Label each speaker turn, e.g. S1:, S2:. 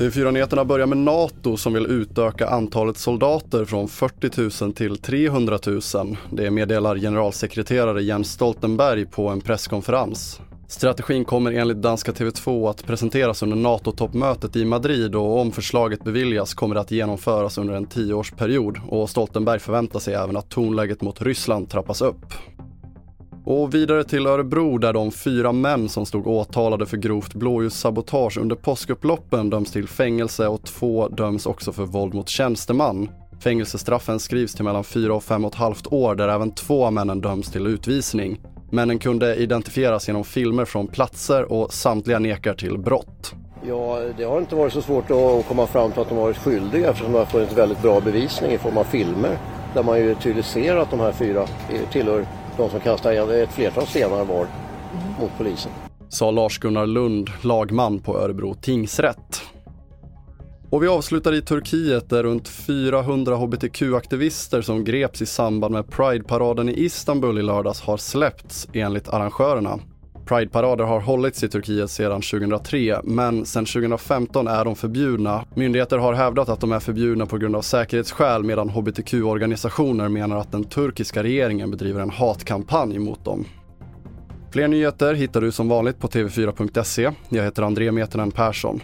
S1: TV4-nyheterna börjar med NATO som vill utöka antalet soldater från 40 000 till 300 000. Det meddelar generalsekreterare Jens Stoltenberg på en presskonferens. Strategin kommer enligt danska TV2 att presenteras under NATO-toppmötet i Madrid och om förslaget beviljas kommer det att genomföras under en tioårsperiod och Stoltenberg förväntar sig även att tonläget mot Ryssland trappas upp. Och vidare till Örebro där de fyra män som stod åtalade för grovt blåljussabotage under påskupploppen döms till fängelse och två döms också för våld mot tjänsteman. Fängelsestraffen skrivs till mellan fyra och fem och ett halvt år där även två av männen döms till utvisning. Männen kunde identifieras genom filmer från platser och samtliga nekar till brott.
S2: Ja, det har inte varit så svårt att komma fram till att de varit skyldiga eftersom det har funnits väldigt bra bevisning i form av filmer där man ju tydligt ser att de här fyra tillhör de som kastade ett flertal stenar var mot polisen.
S1: Sa Lars-Gunnar Lund, lagman på Örebro tingsrätt. Och vi avslutar i Turkiet där runt 400 hbtq-aktivister som greps i samband med Pride-paraden i Istanbul i lördags har släppts enligt arrangörerna. Pride-parader har hållits i Turkiet sedan 2003 men sedan 2015 är de förbjudna. Myndigheter har hävdat att de är förbjudna på grund av säkerhetsskäl medan hbtq-organisationer menar att den turkiska regeringen bedriver en hatkampanj mot dem. Fler nyheter hittar du som vanligt på tv4.se. Jag heter André Metenen Persson.